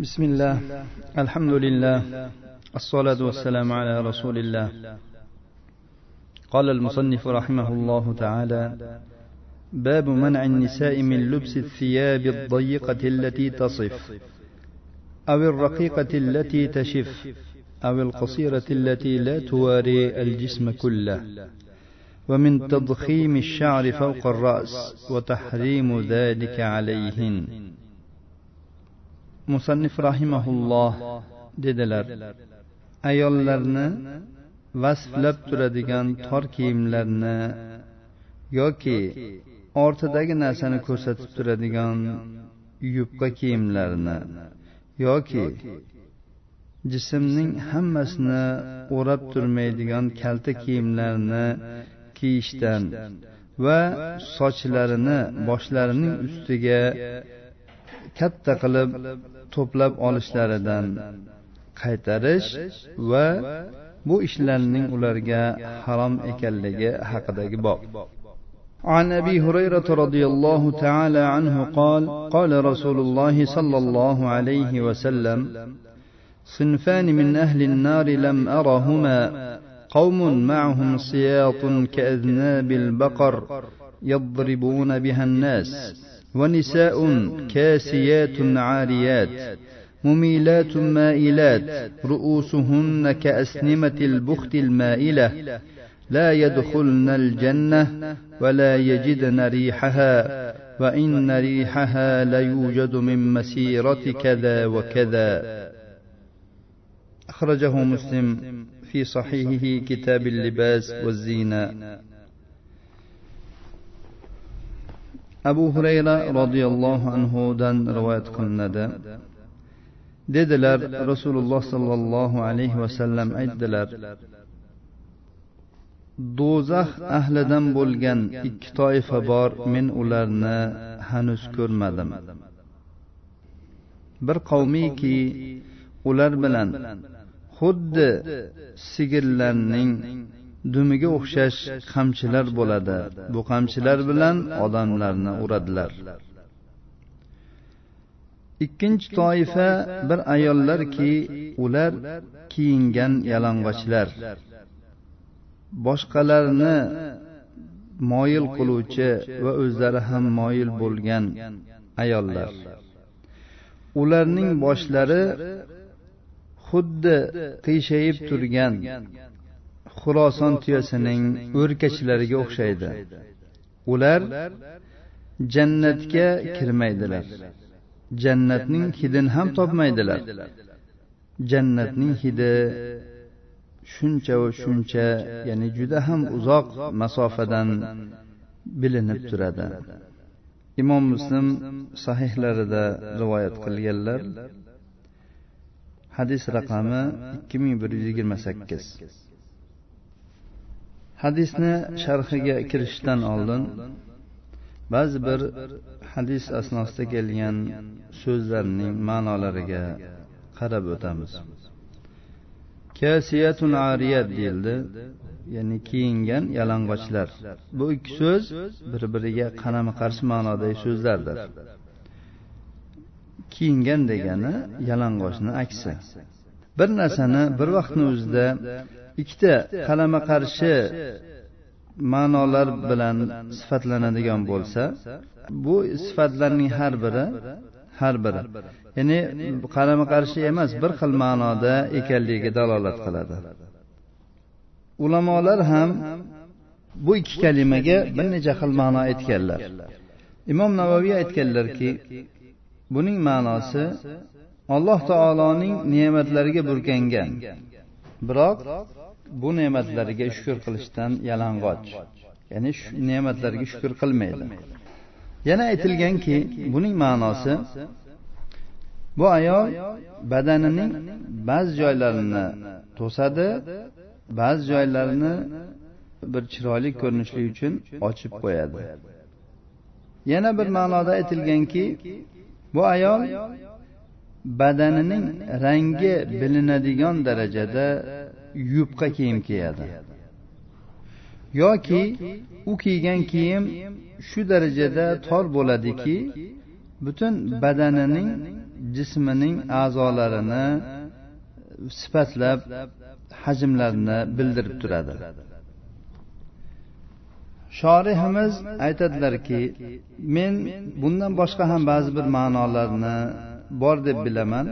بسم الله. الحمد لله. الصلاة والسلام على رسول الله. قال المصنف رحمه الله تعالى باب منع النساء من لبس الثياب الضيقة التي تصف أو الرقيقة التي تشف أو القصيرة التي لا تواري الجسم كله ومن تضخيم الشعر فوق الرأس وتحريم ذلك عليهن. Musannif rahimahulloh dedilar. Ayollarni vasflab turadigan tor kiyimlarni yoki ortidagi narsani ko'rsatib turadigan yupqa kiyimlarni yoki jismning hammasini o'rab turmaydigan kalta kiyimlarni kiyishdan va sochlarini boshlarining ustiga katta qilib to'plab olishlaridan qaytarish va bu ishlarning ularga harom ekanligi haqidagi bob عن ابي هريره رضي الله تعالى عنه قال قال رسول الله صلى الله عليه وسلم صنفان من اهل النار لم ارهما قوم معهم سياط كاذناب البقر يضربون بها الناس ونساء كاسيات عاريات مميلات مائلات رؤوسهن كأسنمة البخت المائلة لا يدخلن الجنة ولا يجدن ريحها وإن ريحها ليوجد من مسيرة كذا وكذا. أخرجه مسلم في صحيحه كتاب اللباس والزينة. Abu hurayra roziyallohu anhudan rivoyat qilinadi. Dedilar rasululloh sollallohu alayhi vasallam aytdilar do'zax ahlidan bo'lgan ikki toifa bor men ularni hanuz ko'rmadim. Bir qavmiki ular bilan xuddi sigirlarning dumiga o'xshash qamchilar bo'ladi. Bu qamchilar bilan odamlarni uradilar. Ikkinchi toifa bir ayollarki ular kiyingan yalang'ochlar. Boshqalarni moyil qiluvchi va o'zlari ham moyil bo'lgan ayollar. Ularning boshlari xuddi qiyshayib turgan xuloson tuyasining o'rkachlariga o'xshaydi. Ular jannatga kirmaydilar. Jannatning hidini ham topmaydilar. Jannatning hidi shuncha va shuncha ya'ni juda ham uzoq masofadan bilinib turadi. Imom muslim sahihlarida rivoyat qilganlar hadis raqami ikki ming bir yuz yigirma sakkiz. Hadisni sharhiga kirishdan oldin ba'zi bir hadis asnosida kelgan so'zlarning ma'nolariga qarab o'tamiz. Kasiyatun ariyat deyildi ya'ni kiyingan yalang'ochlar. Bu ikki so'z bir biriga qarama qarshi ma'nodagi so'zlardir. Kiyingan degani yalang'ochni aksi. Bir narsani bir vaqtni o'zida ikkita qalama qarshi ma'nolar bilan sifatlanadigan bo'lsa bu sifatlarning har biri har biri. Ya'ni qarama qarshi emas bir xil ma'noda ekanligiga dalolat qiladi. Ulamolar ham bu ikki kalimaga bir necha xil ma'no aytganlar. Imom navoiy aytganlarki buning ma'nosi alloh taoloning ne'matlariga burkangan. Biroq bu ne'matlariga shukur qilishdan yalang'och. Ya'ni shu ne'matlarga shukur qilmaydi. Yana aytilganki buning ma'nosi bu ayol badanining ba'zi joylarini to'sadi ba'zi joylarini bir chiroyli ko'rinishlik uchun ochib qo'yadi. Yana bir ma'noda aytilganki bu ayol badanining rangi bilinadigan darajada yupqa kiyim kiyadi. Yoki u kiygan kiyim shu darajada tor bo'ladiki butun badanining jismining a'zolarini sifatlab hajmlarini bildirib turadi. Shorihimiz aytadilarki men bundan boshqa ham ba'zi bir ma'nolarni bor deb bilaman.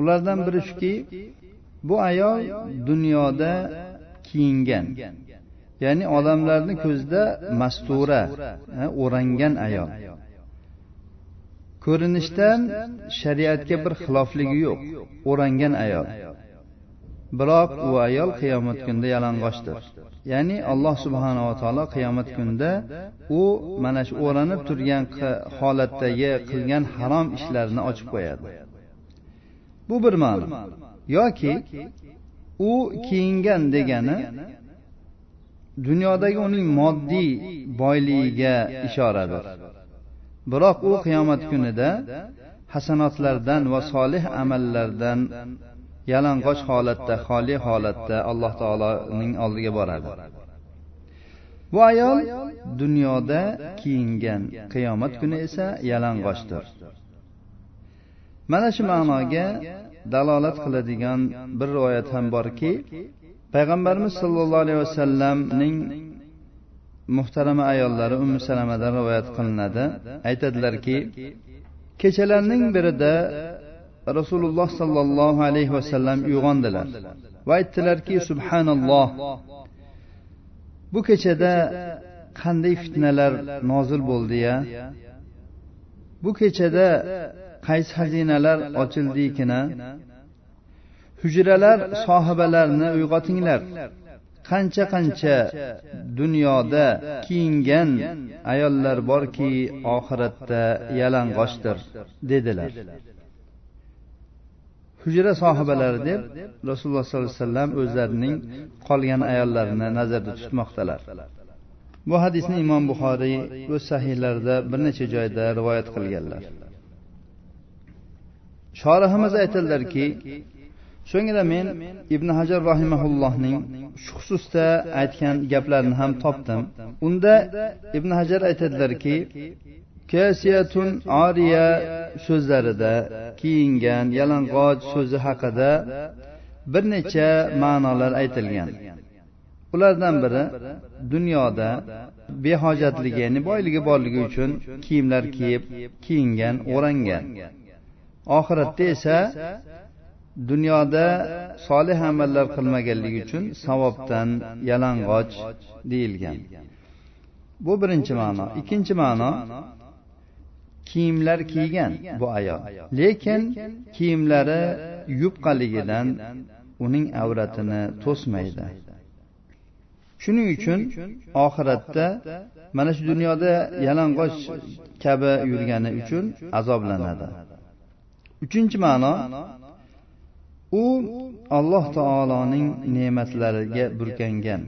Ulardan biri shuki bu ayol dunyoda kiyingan. Ya'ni odamlarni ko'zida mastura o'rangan ayol. Ko'rinishdan shariatga bir xilofligi yo'q o'rangan ayol. Biroq u ayol qiyomat kunida yalang'ochdir. Ya'ni alloh subhanava taolo qiyomat kunida u mana shu o'ranib turgan holatdagi qilgan harom ishlarini ochib qo'yadi. Bu bir ma'no. Yoki u kiyingan degani dunyodagi uning moddiy boyligiga ishoradir. Biroq u qiyomat kunida hasanotlardan va solih amallardan yalang'och holatda xoli holatda alloh taoloning oldiga boradi. Bu ayol dunyoda kiyingan qiyomat kuni esa yalang'ochdir. Mana shu ma'noga dalolat qiladigan bir rivoyat ham borki payg'ambarimiz sollallohu alayhi vasallamning muhtarama ayollari umi salamadan rivoyat qilinadi. Aytadilarki kechalarning birida rasululloh sollallohu alayhi vasallam uyg'ondilar va aytdilarki subhanalloh bu kechada qanday fitnalar nozil bo'ldiya? Bu kechada qaysi xazinalar ochildikina? Hujralar sohibalarini uyg'otinglar. Qancha qancha dunyoda kiyingan ayollar borki oxiratda yalang'ochdir dedilar. Hujra sohibalari deb rasululloh sollallohu alayhi vasallam o'zlarining qolgan ayollarini nazarda tutmoqdalar. Bu hadisni imom buxoriy o'z sahiylarida bir necha joyda rivoyat qilganlar. Shorihimiz aytadilarki so'ngra men ibn hajar rahimaullohning shu xususda aytgan gaplarini ham topdim. Unda ibn hajar aytadilarki kasiyatun ariya so'zlarida kiyingan yalang'och so'zi haqida bir necha ma'nolar aytilgan. Ulardan biri dunyoda behojatligi ya'ni boyligi borligi uchun kiyimlar kiyib kiyingan o'rangan. Oxiratda esa dunyoda solih amallar qilmaganligi uchun savobdan yalang'och deyilgan. Bu birinchi ma'no. Ikkinchi ma'no kiyimlar kiygan bu ayol. Lekin kiyimlari yupqaligidan uning avratini to'smaydi. Shuning uchun oxiratda mana shu dunyoda yalang'och kabi yurgani uchun azoblanadi. Uchinchi ma'no u alloh taoloning ne'matlariga burkangan.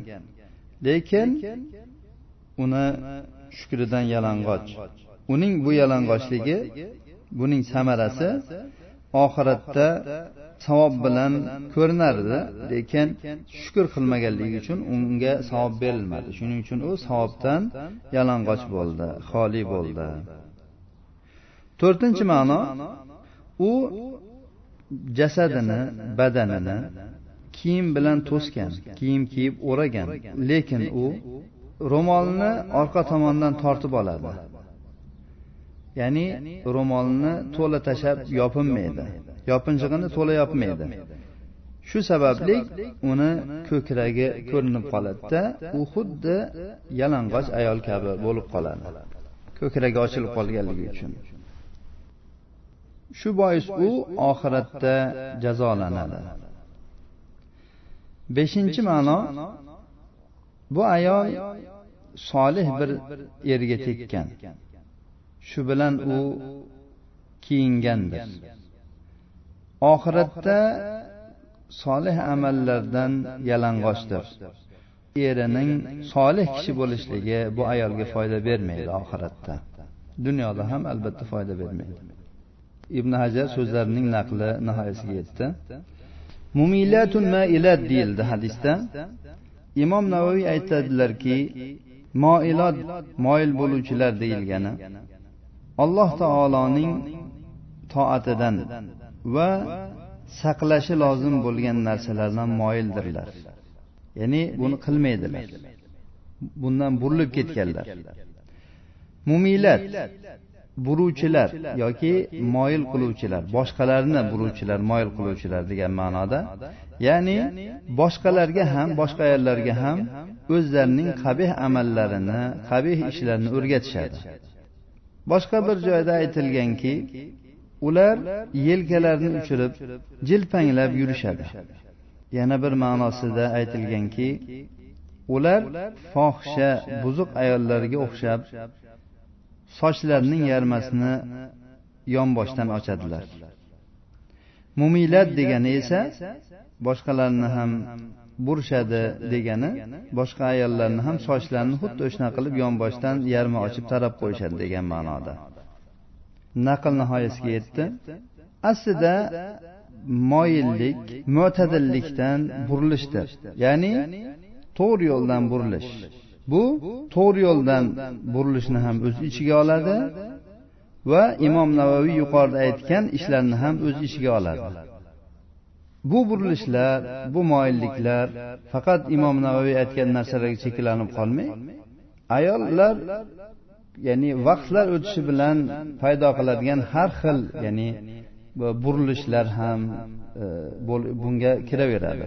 Lekin uni shukridan yalang'och. Uning bu yalang'ochligi buning samarasi oxiratda savob bilan ko'rinardi. Lekin shukur qilmaganligi uchun unga savob berilmadi. Shuning uchun u savobdan yalang'och bo'ldi xoli bo'ldi. To'rtinchi ma'no u jasadini badanini kiyim bilan to'sgan kiyim kiyib o'ragan. Lekin u ro'molni orqa tomondan tortib oladi. Ya'ni ro'molni to'la tashlab yopinmaydi. Yopinchig'ini to'la yopmaydi. Shu sababli uni ko'kragi ko'rinib qoladida u xuddi yalang'och ayol kabi bo'lib qoladi. Ko'kragi ochilib qolganligi uchun. Shu bois u oxiratda jazolanadi. Beshinchi ma'no bu ayol solih bir erga tekkan. Shu bilan u kiyingandir. Oxiratda solih amallardan yalang'ochdir. Erining solih kishi bo'lishligi bu ayolga foyda bermaydi oxiratda. Dunyoda ham albatta foyda bermaydi. Ibn hajar so'zlarining naqli nihoyasiga yetdi. Mumilatun mailat deyildi hadisda. Imom navoiy aytadilarki moilot moyil bo'luvchilar deyilgani alloh taoloning toatidan va saqlashi lozim bo'lgan narsalardan moyildirlar. Ya'ni buni qilmaydilar. Bundan burilib ketganlar. Mumilat buruvchilar yoki moyil qiluvchilar boshqalarni buruvchilar moyil qiluvchilar degan ma'noda ya'ni boshqalarga ham boshqa ayollarga ham o'zlarining qabih amallarini qabih ishlarini o'rgatishadi. boshqa bir joyda aytilganki ular yelkalarini uchirib jilpanglab yurishadi. yana bir ma'nosida aytilganki ular fohisha buzuq ayollarga o'xshab sochlarining yarmasini yonboshdan ochadilar. mumiylat degani esa boshqalarni ham burishadi degani boshqa ayollarni ham sochlarini xuddi o'shanaqa qilib yonboshdan yarmi ochib tarab qo'yishadi degan ma'noda. naql nihoyasiga yetdi. aslida moyillik mo'tadillikdan burilishdir ya'ni to'g'ri yo'ldan burilish bu to'g'ri yo'ldan burilishni ham o'z ichiga oladi va imom navaviy yuqorida aytgan ishlarni ham o'z ichiga oladi. Bu burilishlar bu moyilliklar faqat imom navaviy aytgan narsalarga cheklanib qolmay ayollar ya'ni vaqtlar o'tishi bilan paydo qiladigan har xil ya'ni burilishlar ham e, bunga kiraveradi.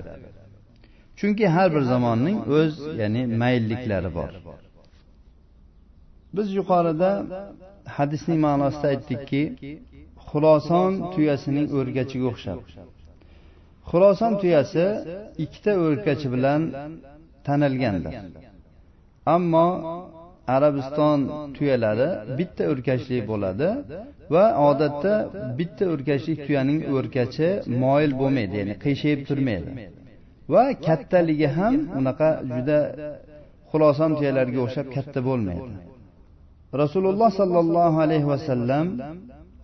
Chunki har bir zamonning o'z ya'ni mayilliklari bor. Biz yuqorida hadisning ma'nosida aytdikki xuloson tuyasining o'rgachiga o'xshab. Xuloson tuyasi ikkita o'rkachi bilan tanilgandir. Ammo arabiston tuyalari bitta o'rkachli bo'ladi va odatda bitta o'rkachli tuyaning o'rkachi moyil bo'lmaydi ya'ni qiyshayib turmaydi. Va kattaligi ham unaqa juda xuloson tuyalarga o'xshab katta bo'lmaydi. Rasululloh sollallohu alayhi vasallam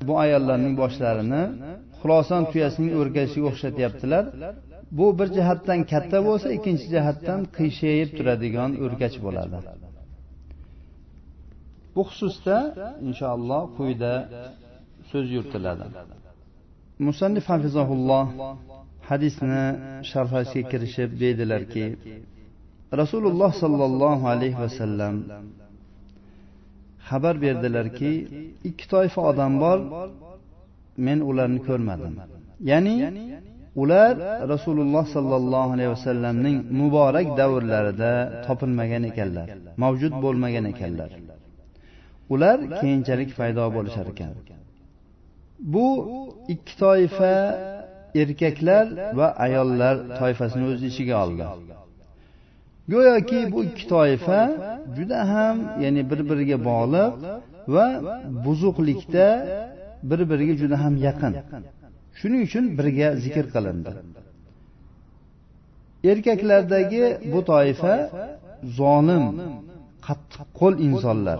bu ayollarning boshlarini xulosan tuyasining o'rgashiga o'xshatyaptilar. Bu bir jihatdan katta bo'lsa ikkinchi jihatdan qiyshayib turadigan o'rkach bo'ladi. Bu xususda inshaalloh quyida so'z yuritiladi. Musannif hafizahulloh hadisni sharhlashga kirishib deydilarki rasululloh sollallohu alayhi vasallam xabar berdilarki ikki toifa odam bor men ularni ko'rmadim. Ya'ni ular rasululloh sollallohu alayhi vasallamning muborak davrlarida topilmagan ekanlar mavjud bo'lmagan ekanlar. Ular keyinchalik paydo bo'lishar ekan. Bu ikki toifa erkaklar va ayollar toifasini o'z ichiga oldi. Go'yoki bu ikki toifa juda ham ya'ni bir biriga bog'liq va buzuqlikda bir biriga juda ham yaqin. Shuning uchun birga zikr qilindi. Erkaklardagi bu toifa zolim qattiqqo'l insonlar.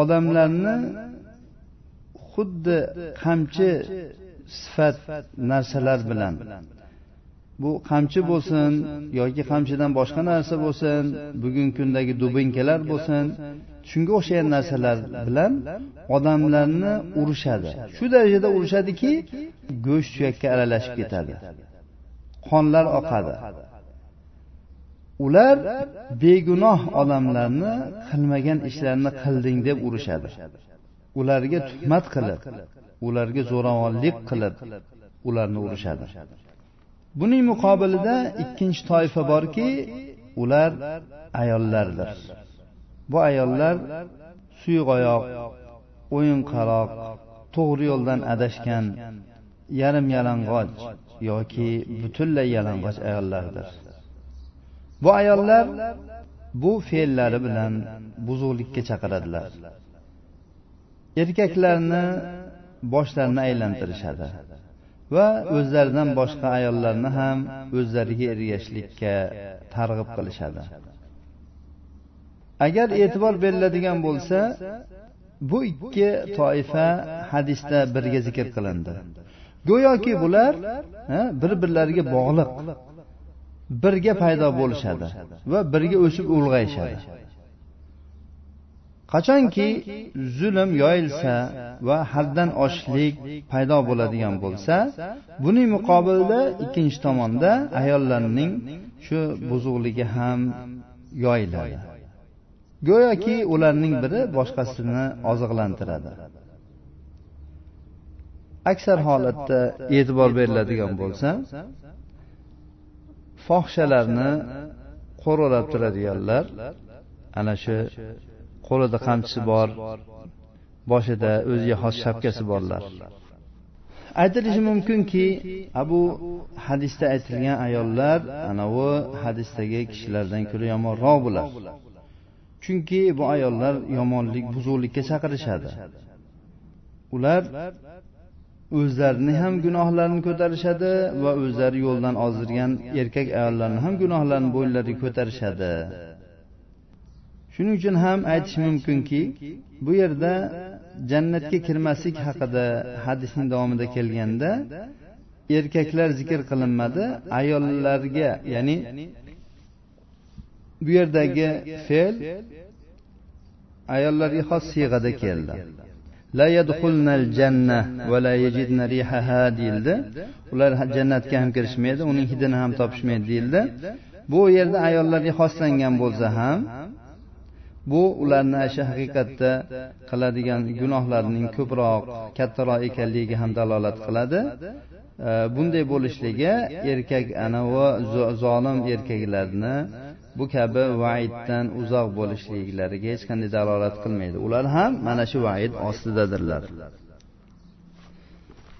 Odamlarni xuddi qamchi sifat narsalar bilan. Bu qamchi bo'lsin yoki qamchidan boshqa narsa bo'lsin bugungi kundagi dubinkalar bo'lsin shunga o'xshagan narsalar bilan odamlarni urishadi. Shu darajada urishadiki go'sht suyakka aralashib ketadi. Qonlar oqadi. Ular begunoh odamlarni qilmagan ishlarini qilding deb urishadi. Ularga tuhmat qilib ularga zo'ravonlik qilib ularni urishadi. Buning muqobilida ikkinchi toifa borki ular ayollardir. Bu ayollar suyuqoyoq o'yinqaroq to'g'ri yo'ldan adashgan yarim yalang'och yoki butunlay yalang'och ayollardir. Bu ayollar bu fe'llari bilan buzuqlikka chaqiradilar. Erkaklarni boshlarini aylantirishadi va o'zlaridan boshqa ayollarni ham o'zlariga ergashishlikka targ'ib qilishadi. Agar e'tibor beriladigan bo'lsa bu ikki toifa hadisda birga zikr qilindi. Go'yoki bular bir birlariga bog'liq birga paydo bo'lishadi va birga o'sib ulg'ayishadi. Qachonki zulm yoyilsa va haddan oshishlik paydo bo'ladigan bo'lsa buning muqobilida ikkinchi tomonda ayollarning shu buzuqligi ham yoyiladi. Go'yoki ularning biri boshqasini oziqlantiradi. Aksar holatda e'tibor beriladigan bo'lsa fohishalarni qo'rg'alab turadiganlar ana shu qo'lida qamchisi bor boshida o'ziga xos shapkasi borlar. aytilishi mumkinki bu hadisda aytilgan ayollar anavi hadisdagi kishilardan ko'ra yomonroq bular chunki bu ayollar yomonlik buzuqlikka chaqirishadi. ular o'zlarini ham gunohlarini ko'tarishadi va o'zlari yo'ldan ozdirgan erkak ayollarni ham gunohlarini bo'ynlariga ko'tarishadi shuning uchun ham aytish mumkinki bu yerda jannatga kirmaslik haqida hadisning davomida kelganda erkaklar zikr qilinmadi ayollarga ya'ni bu yerdagi fe'l ayollarga xos siyg'ada keldi. La yadxulnal janna va la yajidna rihaha deyildi. Ular jannatga ham kirishmaydi uning hidini ham topishmaydi deyildi. Bu yerda ayollarga xoslangan bo'lsa ham bu ularni shu haqiqatda qiladigan gunohlarining ko'proq kattaroq ekanligiga ham dalolat qiladi. Bunday bo'lishligi erkak anavi zolim erkaklarni bu kabi vaiddan uzoq bo'lishliklariga hech qanday dalolat qilmaydi. Ular ham mana shu vaid ostidadirlar.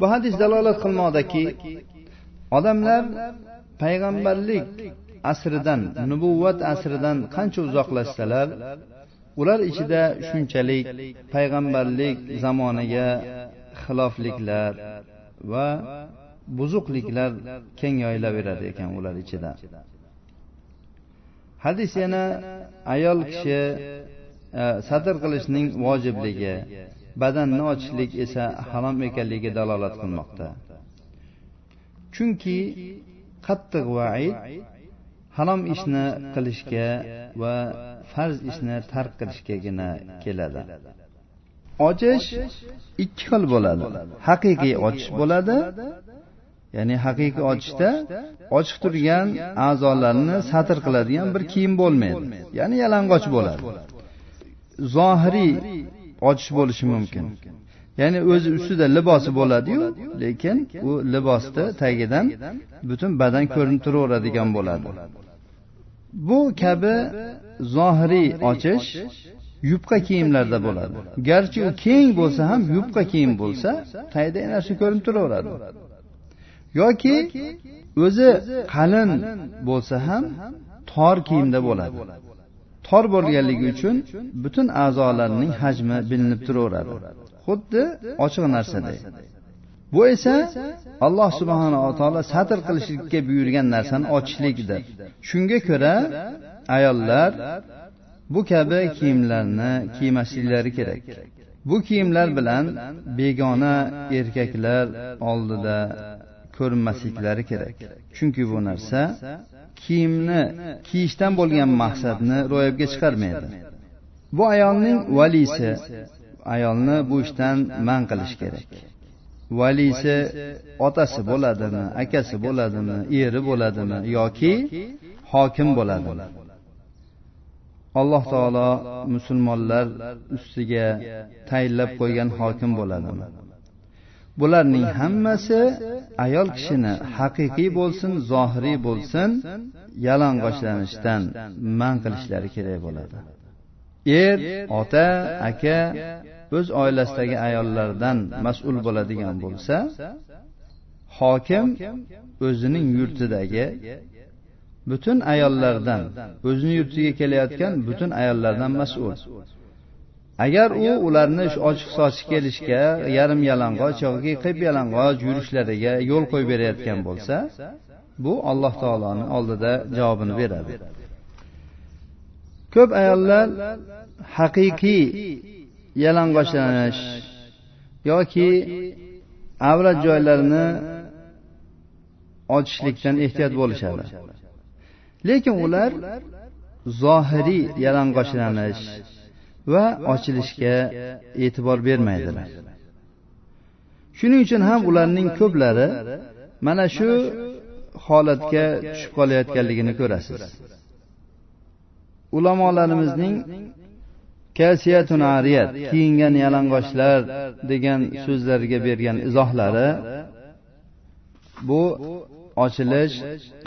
Bu hadis dalolat qilmoqdaki odamlar payg'ambarlik asridan nubuvvat asridan qancha uzoqlashsalar ular ichida shunchalik payg'ambarlik zamoniga xilofliklar va buzuqliklar keng yoyilaveradi ekan ular ichida. Hadis yana ayol kishi e, sadr qilishning vojibligi badanni ochishlik esa harom ekanligiga dalolat qilmoqda. Chunki qattiq vaid harom ishni qilishga va farz ishni tark qilishgagina keladi. Ochish ikki xil bo'ladi. Haqiqiy ochish bo'ladi ya'ni haqiqiy ochishda ochiq turgan a'zolarni satr qiladigan bir kiyim bo'lmaydi. Ya'ni yalang'och bo'ladi. Zohiriy ochish bo'lishi mumkin. Ya'ni o'zi ustida libosi bo'ladiyu lekin u libosni tagidan butun badan ko'rinib turaveradigan bo'ladi. Bu kabi zohiriy ochish yupqa kiyimlarda bo'ladi. Garchi u keng bo'lsa ham yupqa kiyim bo'lsa tagida narsa ko'rinib turaveradi. Yoki o'zi qalin bo'lsa ham tor kiyimda bo'ladi. Tor bo'lganligi uchun butun a'zolarning hajmi bilinib turaveradi. Xuddi ochiq narsaday. Bu esa alloh subhanava taolo satr qilishlikka buyurgan narsani ochishlikdir shunga ko'ra ayollar bu kabi kiyimlarni kiymasliklari kerak. Bu kiyimlar bilan begona erkaklar oldida ko'rinmasliklari kerak. Chunki bu narsa kiyimni kiyishdan bo'lgan maqsadni ro'yobga chiqarmaydi. Bu ayolning valisi ayolni bu ishdan man qilish kerak. Valisi otasi bo'ladimi akasi bo'ladimi eri bo'ladimi yoki hokim bo'ladimi? alloh taolo musulmonlar ustiga tayinlab qo'ygan hokim bo'ladimi? bularning hammasi ayol kishini haqiqiy bo'lsin zohiriy bo'lsin yalang'ochlanishdan man qilishlari kerak bo'ladi. er ota aka o'z oilasidagi ayollardan mas'ul bo'ladigan bo'lsa hokim o'zining yurtidagi butun ayollardan o'zini yurtiga kelayotgan butun ayollardan mas'ul. Agar u ularni shu ochiq sochiq kelishga yarim yalang'och yoki qip yalang'och yurishlariga yo'l qo'yib berayotgan bo'lsa bu alloh taoloni oldida javobini beradi. Ko'p ayollar haqiqiy yalang'ochlanish yoki avrat joylarini ochishlikdan ehtiyot bo'lishadi. Lekin ular zohiriy yalang'ochlanish va ochilishga e'tibor bermaydilar. Shuning uchun ham ularning ko'plari mana shu holatga tushib qolayotganligini ko'rasiz. Ulamolarimizning kasiyatun ariyat kiyingan yalang'ochlar degan so'zlarga bergan izohlari bu ochilish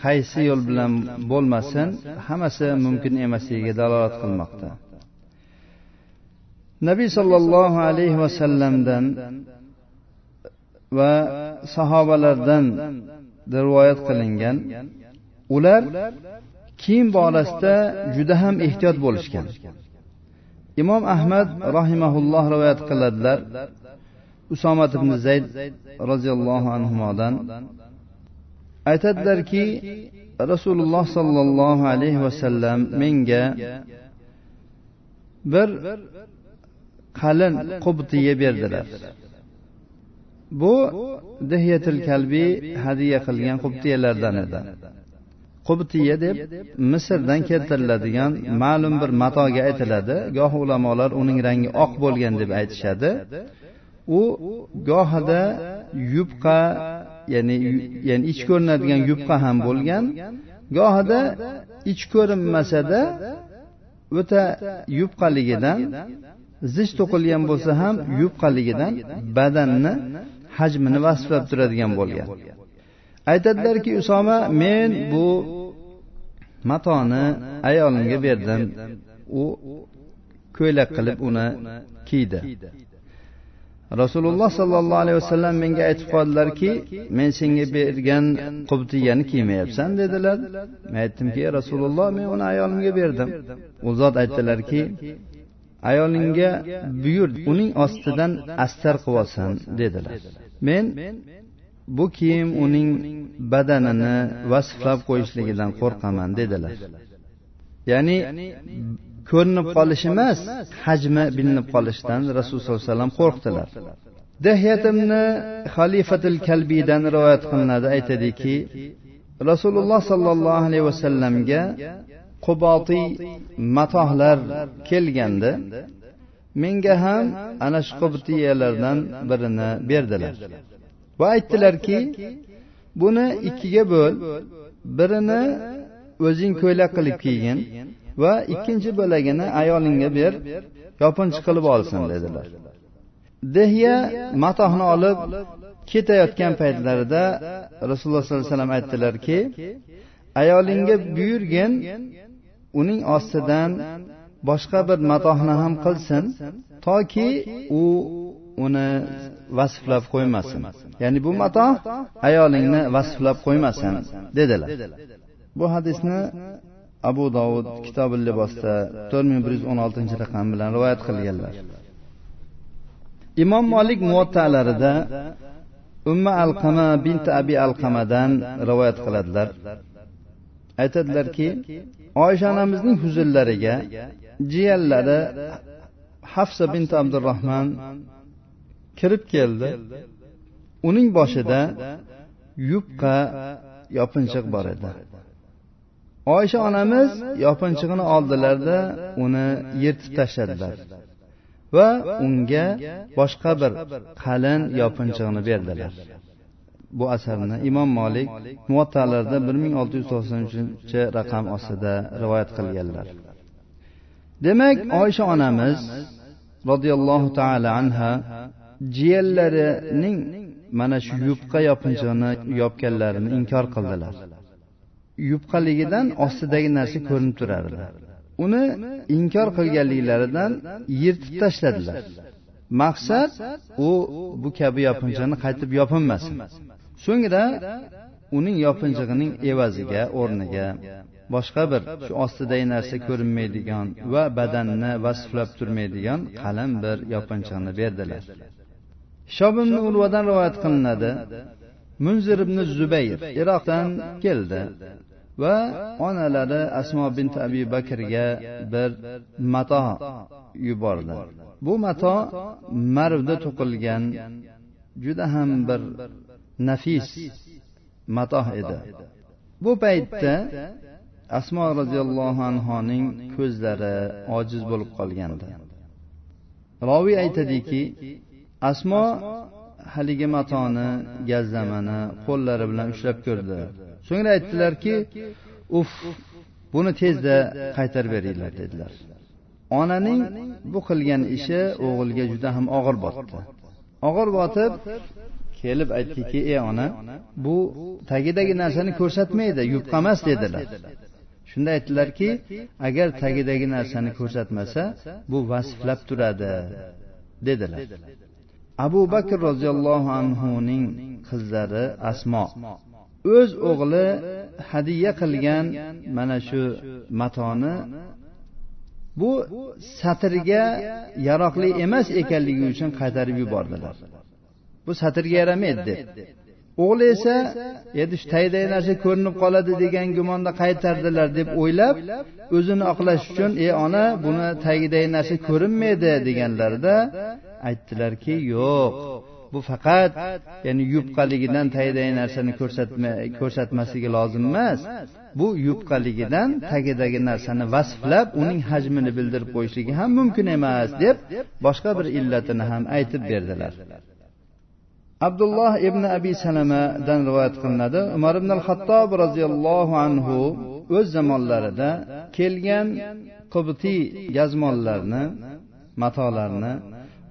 qaysi yo'l bilan bo'lmasin hammasi mumkin emasligiga dalolat qilmoqda. nabiy sollallohu alayhi vasallamdan va sahobalardan rivoyat qilingan ular kiyim borasida juda ham ehtiyot bo'lishgan imom ahmad rahimaulloh rivoyat qiladilar. Usomat ibn zayd roziyallohu anhudan aytadilarki rasululloh sollallohu alayhi vasallam menga bir qalin qubtiya berdilar. Bu dihyatil kalbiy hadya qilgan qubtiyalardan edi. Qubtiya deb misrdan keltiriladigan ma'lum bir matoga aytiladi. Goh ulamolar uning rangi oq bo'lgan deb aytishadi. U gohida yupqa ya'ni ya'ni ich ko'rinadigan yupqa ham bo'lgan. Gohida ich ko'rinmasada o'ta yupqaligidan zich to'qilgan bo'lsa ham yupqaligidan badanni hajmini vasflab turadigan bo'lgan. Aytadilarki usoma men bu matoni ayolimga berdim. u ko'ylak qilib uni kiydi. rasululloh sollallohu alayhi vasallam menga aytib qoldilarki men senga bergan qubtiyani kiymayapsan dedilar. Men aytdimki rasululloh men uni ayolimga berdim. U zot aytdilarki ayolingga buyur uning ostidan astar qilib olsin dedilar. Men bu kiyim uning badanini vasflab qo'yishligidan qo'rqaman dedilar. Ya'ni ko'rinib qolishi emas hajmi bilinib qolishidan rasululloh sollallohu alayhi vasallam qo'rqdilar. Dahyatimni xalifatil kalbiydan rivoyat qilinadi aytadiki rasululloh sollallohu alayhi vasallamga qubotiy matohlar kelganda menga ham ana shu qubtiyalardan birini berdilar. Va aytdilarki buni ikkiga bo'l. Birini o'zing ko'ylak qilib kiygin va ikkinchi bo'lagini ayolingga ber yopinchiq qilib olsin dedilar. Dehya matohni olib ketayotgan paytlarida rasululloh sollallohu alayhi vasallam aytdilarki ayolingga buyurgin uning ostidan boshqa bir matohni ham qilsin toki u uni vasflab qo'ymasin. Ya'ni bu mato ayolingni vasflab qo'ymasin dedilar. Bu hadisni abu dovud kitobi libosda to'rt ming bir yuz o'n oltinchi raqam bilan rivoyat qilganlar. Imom molik muvattalarida umma alqama binti abi alqamadan rivoyat qiladilar. Aytadilarki oysha onamizning huzurlariga jiyanlari hafsa binti abdurahmon kirib keldi. Uning boshida yupqa yopinchiq bor edi. Oysha onamiz yopinchig'ini oldilarda uni yirtib tashladilar va unga boshqa bir qalin yopinchig'ini berdilar. Bu asarni imom molik muvattalarda bir ming olti yuz to'qson uchinchi raqam ostida rivoyat qilganlar. Demak oysha onamiz roziyallohu taala anha jiyanlarining mana shu yupqa yopinchig'ini yopganlarini inkor qildilar. Yupqaligidan ostidagi narsa ko'rinib turardi. Uni inkor qilganliklaridan yirtib tashladilar. Maqsad u bu kabi yopinchiqni qaytib yopinmasin. So'ngra uning yopinchig'ining evaziga o'rniga boshqa bir shu ostidagi narsa ko'rinmaydigan va badanni vasflab turmaydigan qalin bir yopinchiqni berdilar. Shob ibn urvadan rivoyat qilinadi. munzir ibn zubayr iroqdan keldi va onalari asmo bint abi bakrga bir mato yubordi. Bu mato marvda to'qilgan juda ham bir nafis matoh edi. Bu paytda asmo roziyallohu anhoning ko'zlari ojiz bo'lib qolgandi. Roviy aytadiki asmo haligi matoni gazzamani qo'llari bilan ushlab ko'rdi. So'ngra aytdilarki uf buni tezda qaytarib beringlar dedilar. Onaning bu qilgan ishi o'g'ilga juda ham og'ir botdi. Og'ir botib kelib aytdiki ey ona bu tagidagi narsani ko'rsatmaydi yupqa emas dedilar. Shunda aytdilarki agar tagidagi narsani ko'rsatmasa bu vasflab turadi dedilar. Abu bakr roziyallohu anhuning qizlari asmo. O'z o'g'li hadya qilgan mana shu matoni bu satrga yaroqli emas ekanligi uchun qaytarib yubordilar. Bu satrga yaramaydi deb. O'g'li esa endi shu tagidagi narsa ko'rinib qoladi degan gumonda qaytardilar deb o'ylab o'zini oqlash uchun ey ona buni tagidagi narsa ko'rinmaydi deganlarida aytdilarki yo'q bu faqat ya'ni yupqaligidan tagidagi narsani ko'rsatmasligi lozim emas. Bu yupqaligidan tagidagi narsani vasflab uning hajmini bildirib qo'yishligi ham mumkin emas deb boshqa bir illatini ham aytib berdilar. Abdulloh ibn abi salamadan rivoyat qilinadi. Umar ibn al hattob roziyallohu anhu o'z zamonlarida kelgan qubtiy gazmonlarni matolarni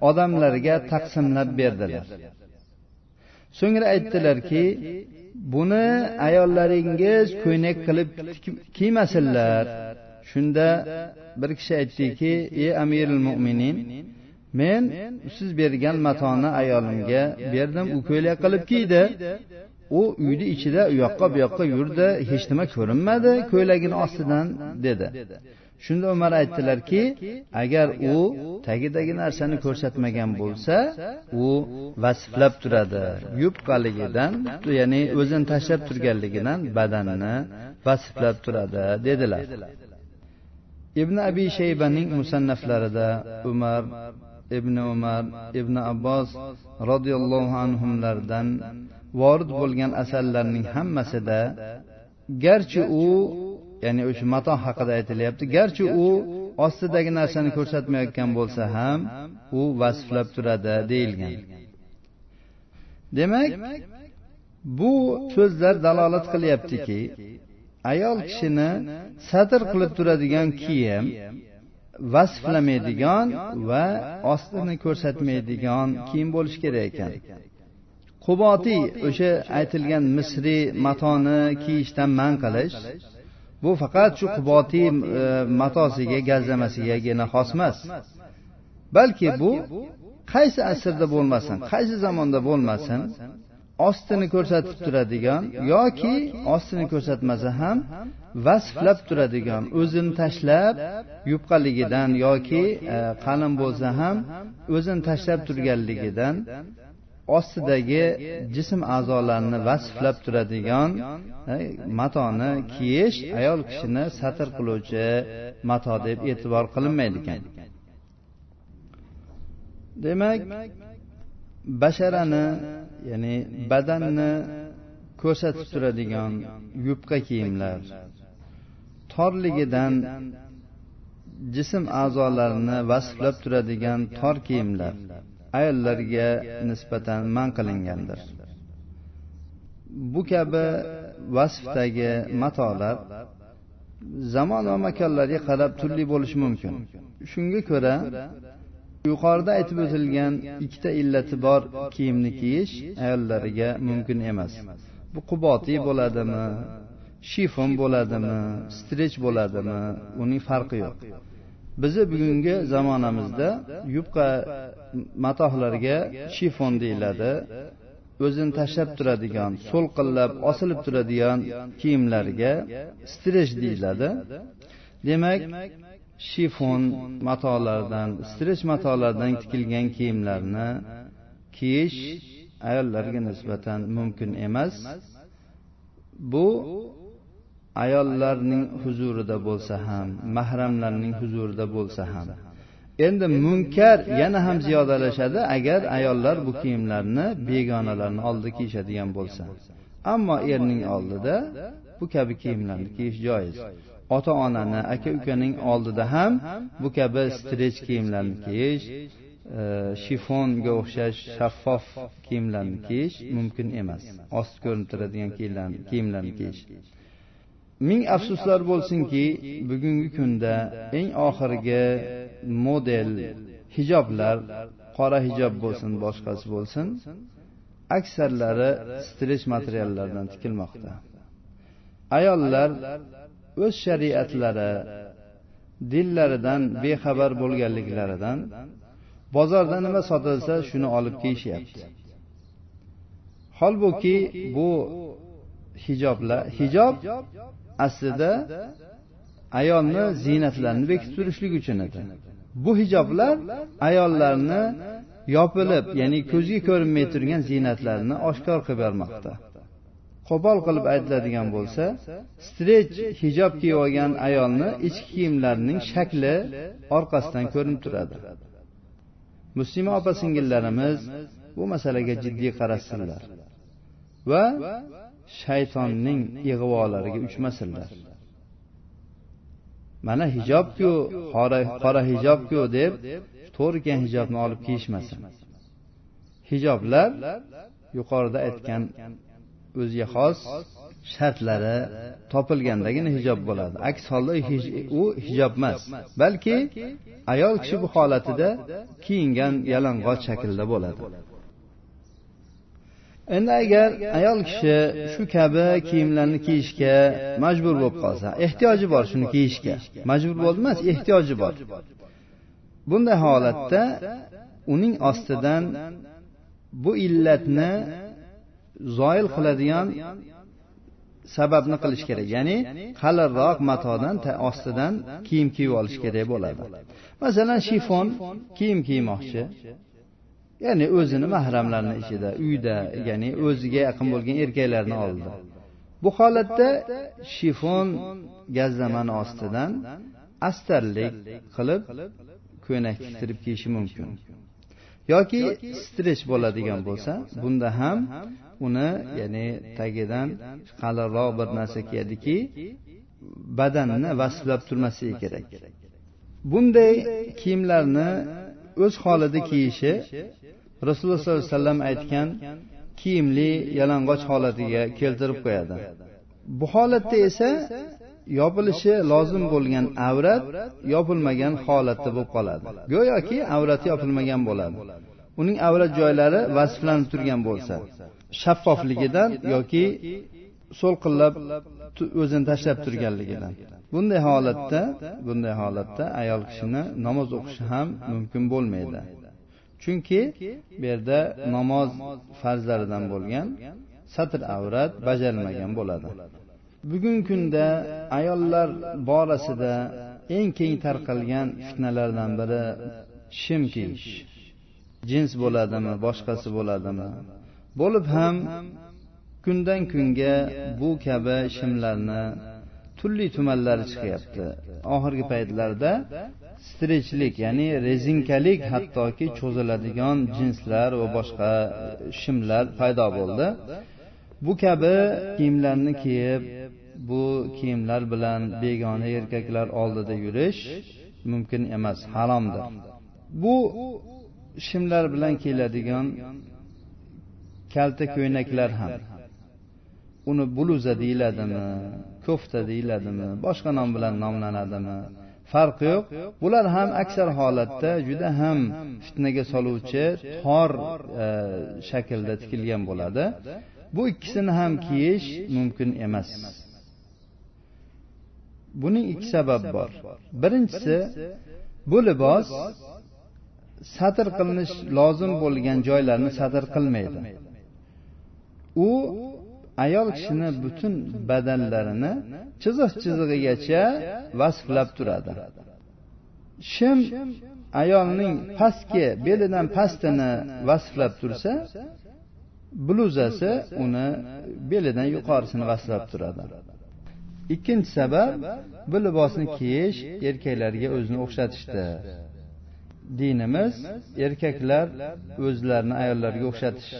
odamlarga taqsimlab berdilar. So'ngra aytdilarki buni ayollaringiz ko'ynak qilib kiymasinlar. Shunda bir kishi aytdiki ey amiril mo'minin men siz bergan matoni ayolimga berdim u ko'ylak qilib kiydi. U uyni ichida u yoqqa bu yoqqa yurdi hech nima ko'rinmadi ko'ylagini ostidan dedi. Shunda umar aytdilarki agar u tagidagi narsani ko'rsatmagan bo'lsa u vasflab turadi. Yupqaligidan ya'ni o'zini tashlab turganligidan badanni vasflab turadi dedilar. Ibn abi shaybaning musannaflarida umar ibn umar ibn abbos roziyallohu anhulardan vorid bo'lgan asarlarning hammasida garchi u ya'ni o'sha mato haqida aytilyapti. Garchi u ostidagi narsani ko'rsatmayotgan bo'lsa ham u vasflab turadi deyilgan. Demak bu so'zlar dalolat qilyaptiki ayol kishini satr qilib turadigan kiyim vasflamaydigan va ostini ko'rsatmaydigan kiyim bo'lishi kerak ekan. Qubotiy o'sha aytilgan misriy matoni kiyishdan man qilish bu faqat shu quboti e, matosiga gazlamasigagina xos emas. Balki bu qaysi asrda bo'lmasin qaysi zamonda bo'lmasin ostini ko'rsatib turadigan yoki ostini ko'rsatmasa ham vasflab turadigan o'zini tashlab yupqaligidan yoki e, qalin bo'lsa ham o'zini tashlab turganligidan ostidagi jism a'zolarini vasflab turadigan e, matoni kiyish ayol kishini satr qiluvchi mato deb e'tibor qilinmaydi ekan demak basharani ya'ni badanni ko'rsatib turadigan yupqa kiyimlar torligidan jism a'zolarini vasflab turadigan tor kiyimlar ayollarga nisbatan man qilingandir. Bu kabi vasfdagi matolar zamon va makonlarga qarab turli bo'lishi mumkin. Shunga ko'ra yuqorida aytib o'tilgan ikkita illati bor kiyimni kiyish ayollariga mumkin emas. Bu qubotiy bo'ladimi shifon bo'ladimi strech bo'ladimi uning farqi yo'q. Bizni bugungi zamonamizda yupqa matohlarga shifon deyiladi. O'zini tashlab turadigan so'lqillab osilib turadigan kiyimlarga strech deyiladi. Demak shifon matolardan strech matolardan tikilgan kiyimlarni kiyish ayollarga nisbatan mumkin emas. Bu ayollarning huzurida bo'lsa ham mahramlarning huzurida bo'lsa ham. Endi munkar yana ham ziyodalashadi agar ayollar bu kiyimlarni begonalarni oldida kiyishadigan bo'lsa. Ammo erning oldida bu kabi kiyimlarni kiyish joiz. Ota onani aka ukaning oldida ham bu kabi strech kiyimlarni kiyish e, shifonga o'xshash shaffof kiyimlarni kiyish mumkin emas. Ost ko'rinib turadigan kiyimlarni kiyish. Ming afsuslar bo'lsinki bugungi kunda eng oxirgi model hijoblar qora hijob bo'lsin boshqasi bo'lsin aksarlari strech materiallardan tikilmoqda. Ayollar o'z shariatlari dinlaridan bexabar bo'lganliklaridan bozorda nima sotilsa shuni olib kiyishyapti holbuki bu hijoblar hijob aslida ayolni ziynatlarini bekitib turishlik uchun edi. bu hijoblar ayollarni yopilib ya'ni ko'zga ko'rinmay turgan ziynatlarini oshkor qilib bermoqda. Qo'pol qilib aytiladigan bo'lsa strech hijob kiyib olgan ayolni ichki kiyimlarining shakli orqasidan ko'rinib turadi. Muslima opa singillarimiz bu masalaga jiddiy qarashsinlar va shaytonning ig'volariga uchmasinlar. Mana hijobku qora hijobku deb to'g'ri hijobni olib kiyishmasin. Hijoblar yuqorida aytgan o'ziga xos shartlari topilgandagina hijob bo'ladi. Aks holda u hijob emas balki ayol kishi bu holatida kiyingan yalang'och shaklda bo'ladi. Endi agar ayol kishi shu kabi kiyimlarni kiyishga majbur bo'lib qolsa ehtiyoji bor shuni kiyishga. Majbur bo'ldi emas ehtiyoji bor. Bunday holatda uning ostidan bu illatni zoil qiladigan sababni qilish kerak. Ya'ni qalinroq matodan ostidan kiyim kiyib olish kerak bo'ladi. Masalan shifon kiyim kiymoqchi. Ya'ni o'zini mahramlarini ichida uyda ya'ni o'ziga yaqin bo'lgan erkaklarni oldida bu holatda shifon gazlamani ostidan astarlik qilib ko'ylak tiktirib kiyishi mumkin. Yoki strech bo'ladigan bo'lsa bunda ham uni ya'ni tagidan qalinroq bir narsa kiyadiki badanni vasflab turmasligi kerak. Bunday kiyimlarni o'z holida kiyishi rasululloh sollallohu alayhi vasallam aytgan kiyimli yalang'och holatiga keltirib qo'yadi. Bu holatda esa yopilishi lozim bo'lgan avrat yopilmagan holatda bo'lib qoladi. Go'yoki avrati yopilmagan bo'ladi. Uning avrat joylari vasflanib turgan bo'lsa shaffofligidan yoki so'lqillab o'zini tashlab turganligidan. Bunday holatda bunday holatda ayol kishini namoz o'qishi ham mumkin bo'lmaydi. Chunki bu yerda namoz farzlaridan bo'lgan satr avrat bajarilmagan bo'ladi. Bugungi kunda ayollar borasida eng keng tarqalgan fitnalardan biri shim kiyish jins bo'ladimi boshqasi bo'ladimi? Bo'lib ham kundan kunga bu kabi shimlarni turli tumanlari chiqyapti. Oxirgi paytlarda strechlik ya'ni rezinkalik hattoki cho'ziladigan jinslar va boshqa e, shimlar paydo bo'ldi. Bu kabi kiyimlarni kiyib bu kiyimlar bilan begona erkaklar oldida yurish mumkin emas haromdir. Bu shimlar bilan kiyiladigan kalta ko'ylaklar ham uni bluza deyiladimi ko'fta deyiladimi boshqa nom bilan nomlanadimi? Farqi yo'q. Bular ham aksar holatda juda ham fitnaga soluvchi tor e, shaklda tikilgan bo'ladi. Bu ikkisini ham kiyish mumkin emas. Buning ikki sababi bor. Birinchisi bu libos satr qilinish lozim bo'lgan joylarni satr qilmaydi. U ayol kishini butun badanlarini chiziq chizig'igacha vasflab turadi. Shim ayolning pastki belidan pastini vasflab tursa bluzasi uni belidan yuqorisini vasflab turadi. Ikkinchi sabab bu libosni kiyish erkaklarga o'zini o'xshatishdi. Dinimiz erkaklar o'zlarini ayollarga o'xshatish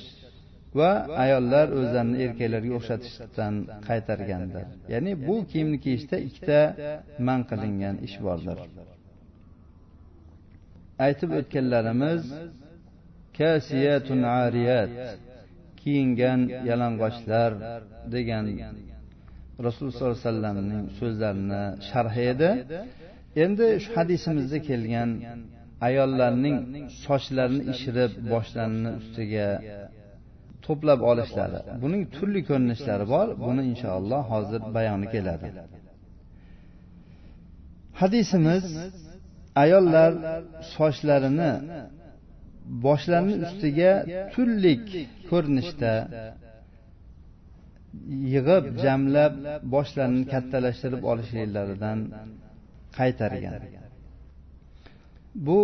va ayollar o'zlarini erkaklarga o'xshatishdan qaytargandir. Ya'ni bu kiyimni kiyishda ikkita man qilingan ish bordir. Aytib o'tganlarimiz kasiyatun ariyat kiyingan yalang'ochlar degan rasululloh sollallohu alayhi vasallamning so'zlarini sharhi edi. Endi shu hadisimizda kelgan ayollarning sochlarini ishirib boshlarini ustiga to'plab olishlari buning turli ko'rinishlari bor buni inshaalloh hozir bayoni keladi. Hadisimiz ayollar sochlarini boshlarini ustiga turli ko'rinishda yig'ib jamlab boshlarini kattalashtirib olishliklaridan qaytargan. Bu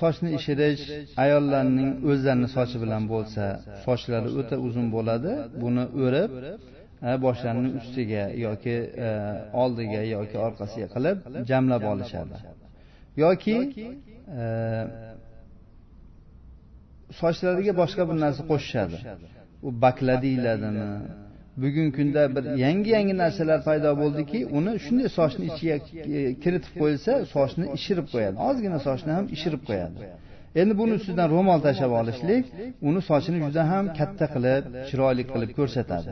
sochni ishirish ayollarning o'zlarini sochi bilan bo'lsa sochlari o'ta uzun bo'ladi buni o'rib boshlarini ustiga yoki e, oldiga yoki orqasiga qilib jamlab olishadi. yoki e, sochlariga boshqa bir narsa qo'shishadi. u bakla deyiladimi bugungi kunda bir yangi yangi narsalar paydo bo'ldiki uni shunday sochni ichiga kiritib qo'yilsa sochni ishirib qo'yadi. Ozgina sochni ham ishirib qo'yadi. Endi buni ustidan ro'mol tashlab olishlik uni sochini juda ham katta qilib chiroyli qilib ko'rsatadi.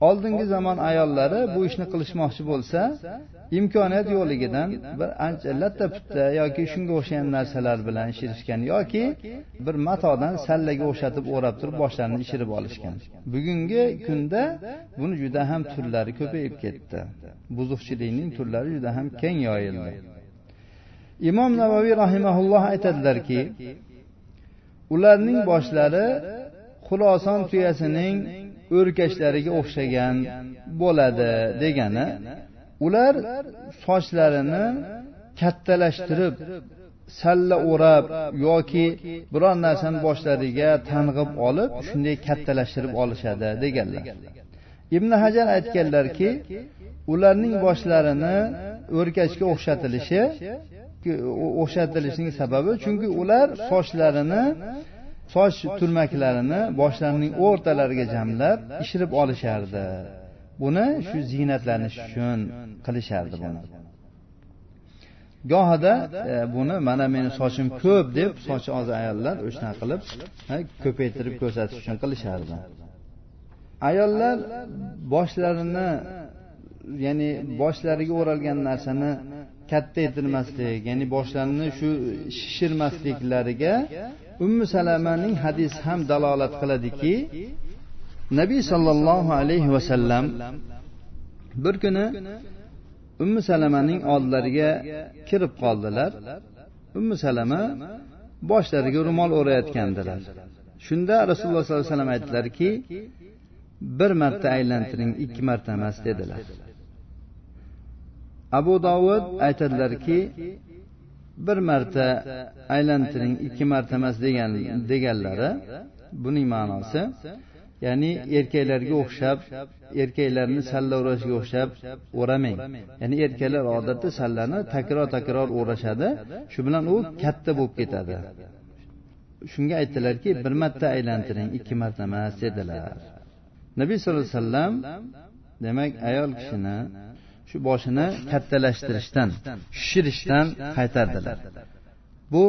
Oldingi zamon ayollari bu ishni qilishmoqchi bo'lsa imkoniyat yo'qligidan bir ancha latta putta yoki shunga o'xshagan narsalar bilan ishirishgan yoki bir matodan sallaga o'xshatib o'rab turib boshlarini ishirib olishgan. Bugungi kunda buni juda ham turlari ko'payib ketdi. Buzuqchilikning turlari juda ham keng yoyildi. Imom navoiy rahimaulloh aytadilarki ularning boshlari xuloson tuyasining o'rkachlariga o'xshagan bo'ladi degani ular sochlarini kattalashtirib salla o'rab yoki biror narsani boshlariga tang'ib olib shunday kattalashtirib olishadi deganlar. Ibn hajar aytganlarki ularning boshlarini o'rkachga o'xshatilishi o'xshatilishining sababi chunki ular sochlarini soch turmaklarini boshlarining o'rtalariga jamlab ishirib olishardi. buni shu ziynatlanish uchun qilishardi buni. gohida e, buni mana meni sochim ko'p deb sochi oz ayollar o'shanaqa qilib ko'paytirib ko'rsatish uchun qilishardi. ayollar boshlarini ya'ni boshlariga o'ralgan narsani katta etilmaslik ya'ni boshlarini shu shishirmasliklariga ummu salamaning hadisi ham dalolat qiladiki nabiy sollallohu alayhi vasallam bir kuni ummu salamaning oldilariga kirib qoldilar. Ummu salama boshlariga ro'mol o'rayotgandilar. Shunda rasululloh sollallohu alayhi vasallam aytdilarki bir marta aylantiring ikki marta emas dedilar. Abu dovud aytadilarki bir marta aylantiring ikki marta emas degan deganlari buning ma'nosi ya'ni erkaklarga o'xshab erkaklarni salla o'rashga o'xshab o'ramang. Ya'ni erkaklar odatda sallani takror takror o'rashadi shu bilan u katta bo'lib ketadi. Shunga aytdilarki bir marta aylantiring ikki marta emas dedilar. Nabiy sallallohu alayhi vasallam demak ayol kishini shu boshini kattalashtirishdan shishirishdan qaytardilar. bu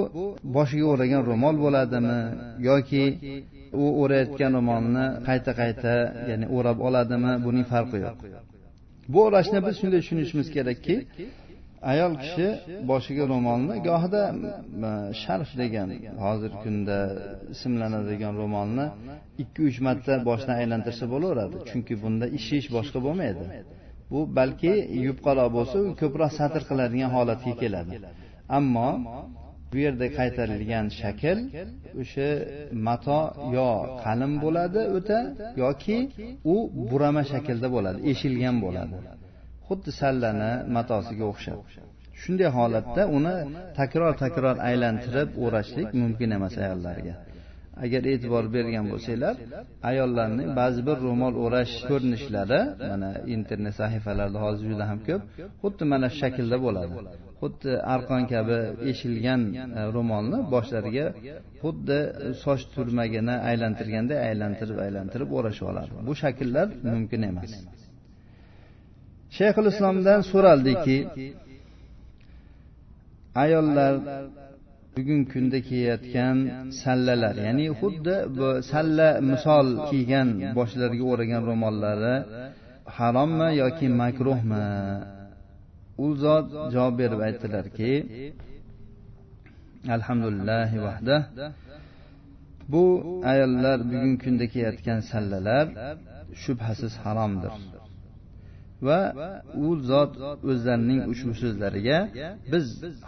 boshiga o'ragan ro'mol bo'ladimi yoki u o'rayotgan ro'molni qayta qayta ya'ni o'rab oladimi buning farqi yo'q. Bu o'rashni biz shunday tushunishimiz kerakki ayol kishi boshiga ro'molni gohida sharf degan hozirgi kunda ismlanadigan ro'molni ikki uch marta boshdan aylantirsa bo'laveradi. Chunki bunda ishish boshqa bo'lmaydi bu balki yupqaroq bo'lsa u ko'proq satr qiladigan holatga keladi. Ammo bu yerda qaytarilgan shakl o'sha mato yo qalin bo'ladi o'ta yoki u burama shaklda bo'ladi eshilgan bo'ladi. Xuddi sallani matosiga o'xshab. Shunday holatda uni takror takror aylantirib o'rashlik mumkin emas ayollarga. Agar e'tibor bergan bo'lsanglar ayollarning ba'zi bir ro'mol o'rash ko'rinishlari mana internet sahifalarida hozir juda ham ko'p xuddi mana shu shaklda bo'ladi. xuddi arqon kabi eshilgan e, ro'molni boshlariga xuddi soch turmagini aylantirganda aylantirib aylantirib o'rashib oladi. bu shakllar mumkin emas. shayxul islomdan so'raldiki ayollar bugungi kunda kiyayotgan sallalar ya'ni xuddi bu salla misol kiygan boshlariga o'ragan ro'mollari harommi yoki makruhmi? U zot javob berib aytdilarki alhamdulillah vahda bu ayollar bugungi kunda kiyayotgan sallalar shubhasiz haromdir. Va u zot o'zlarining ushbu so'zlariga biz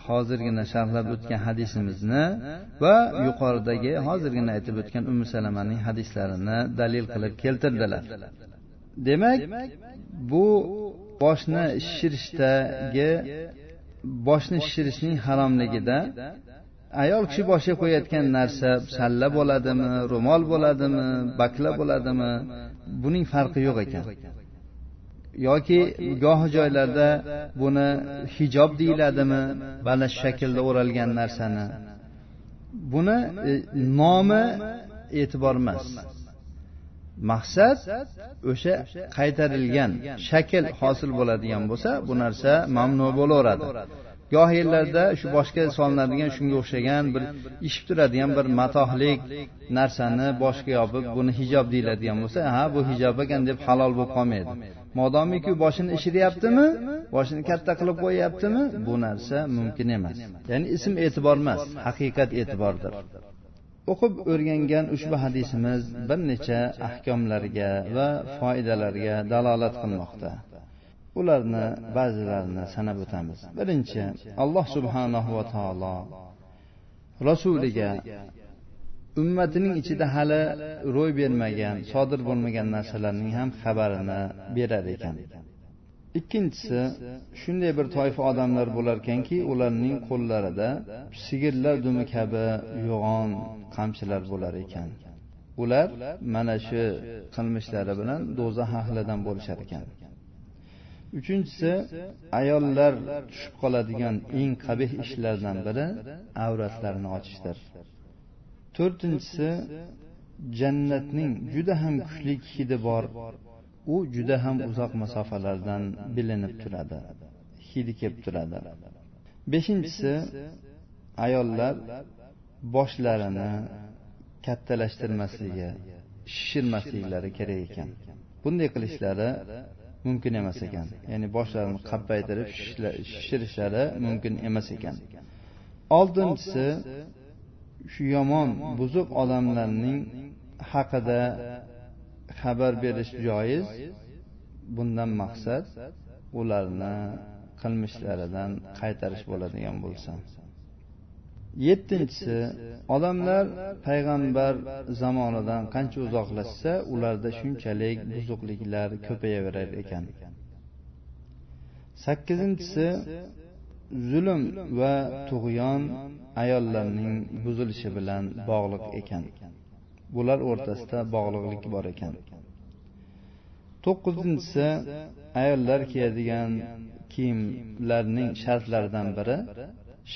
hozirgina sharhlab o'tgan hadisimizni va yuqoridagi hozirgina aytib o'tgan umi salamaning hadislarini dalil qilib keltirdilar. Demak bu boshni shishirishdagi boshni shishirishning haromligida ayol kishi boshiga qo'yayotgan narsa salla bo'ladimi ro'mol bo'ladimi bakla bo'ladimi buning farqi yo'q ekan. Yoki gohi joylarda buni hijob deyiladimi mana shu shaklda o'ralgan narsani? buni e, nomi e'tibor emas. maqsad o'sha qaytarilgan shakl hosil bo'ladigan bo'lsa bu narsa mamnu bo'laveradi goh shu boshga solinadigan shunga o'xshagan bir ishib turadigan bir matohlik narsani boshga yopib buni hijob deyiladigan bo'lsa ha bu hijob ekan deb halol bo'lib qolmaydi. Modomiki boshini ishiryaptimi boshini katta qilib qo'yyaptimi? Bu narsa mumkin emas. Ya'ni ism e'tibor emas haqiqat e'tibordir. O'qib o'rgangan ushbu hadisimiz bir necha ahkomlarga va foydalarga dalolat qilmoqda. Ularni ba'zilarini sanab o'tamiz. birinchi alloh subhanahu va taolo rasuliga ummatining ichida hali ro'y bermagan sodir bo'lmagan narsalarning ham xabarini berar ekan. ikkinchisi shunday bir toifa odamlar bo'larkanki ularning qo'llarida sigirlar dumi kabi yo'g'on qamchilar bo'lar ekan. ular mana shu qilmishlari bilan do'zax ahlidan bo'lishar ekan uchinchisi ayollar tushib qoladigan eng qabih ishlardan biri avratlarini ochishdir. To'rtinchisi jannatning juda ham kuchli hidi bor. U juda ham uzoq masofalardan bilinib turadi hidi kelib turadi. Beshinchisi ayollar boshlarini kattalashtirmasligi shishirmasliklari kerak ekan. Bunday qilishlari mumkin emas ekan. Ya'ni boshlarini qappaytirib shishirishlari mumkin emas ekan. Oltinchisi shu yomon buzuq odamlarning haqida xabar berish joiz. Bundan maqsad ularni qilmishlaridan qaytarish bo'ladigan bo'lsa. Yettinchisi odamlar payg'ambar zamonidan qancha uzoqlashsa ularda shunchalik buzuqliklar ko'payaverar ekan. sakkizinchisi zulm va tug'yon ayollarning buzilishi bilan bog'liq ekan. Bular o'rtasida bog'liqlik bor ekan. To'qqizinchisi ayollar kiyadigan kiyimlarning shartlaridan biri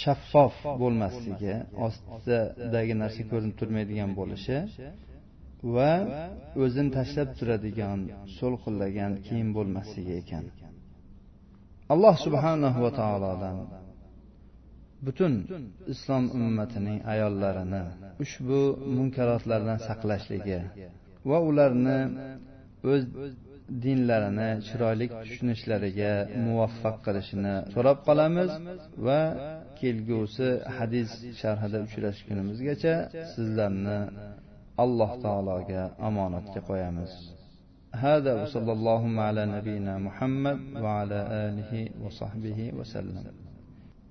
shaffof bo'lmasligi ostidagi narsa ko'rinib turmaydigan bo'lishi va o'zini tashlab turadigan so'lqillagan kiyim bo'lmasligi ekan. alloh subhanahu va taolodan butun islom ummatining ayollarini ushbu munkarotlardan saqlashligi va ularni o'z dinlarini chiroyli tushunishlariga muvaffaq qilishini so'rab qolamiz va kelgusi hadis sharhida uchrashgunimizgacha sizlarni alloh taologa omonatga qo'yamiz هذا وصلى اللهم على نبينا محمد وعلى آله وصحبه وسلم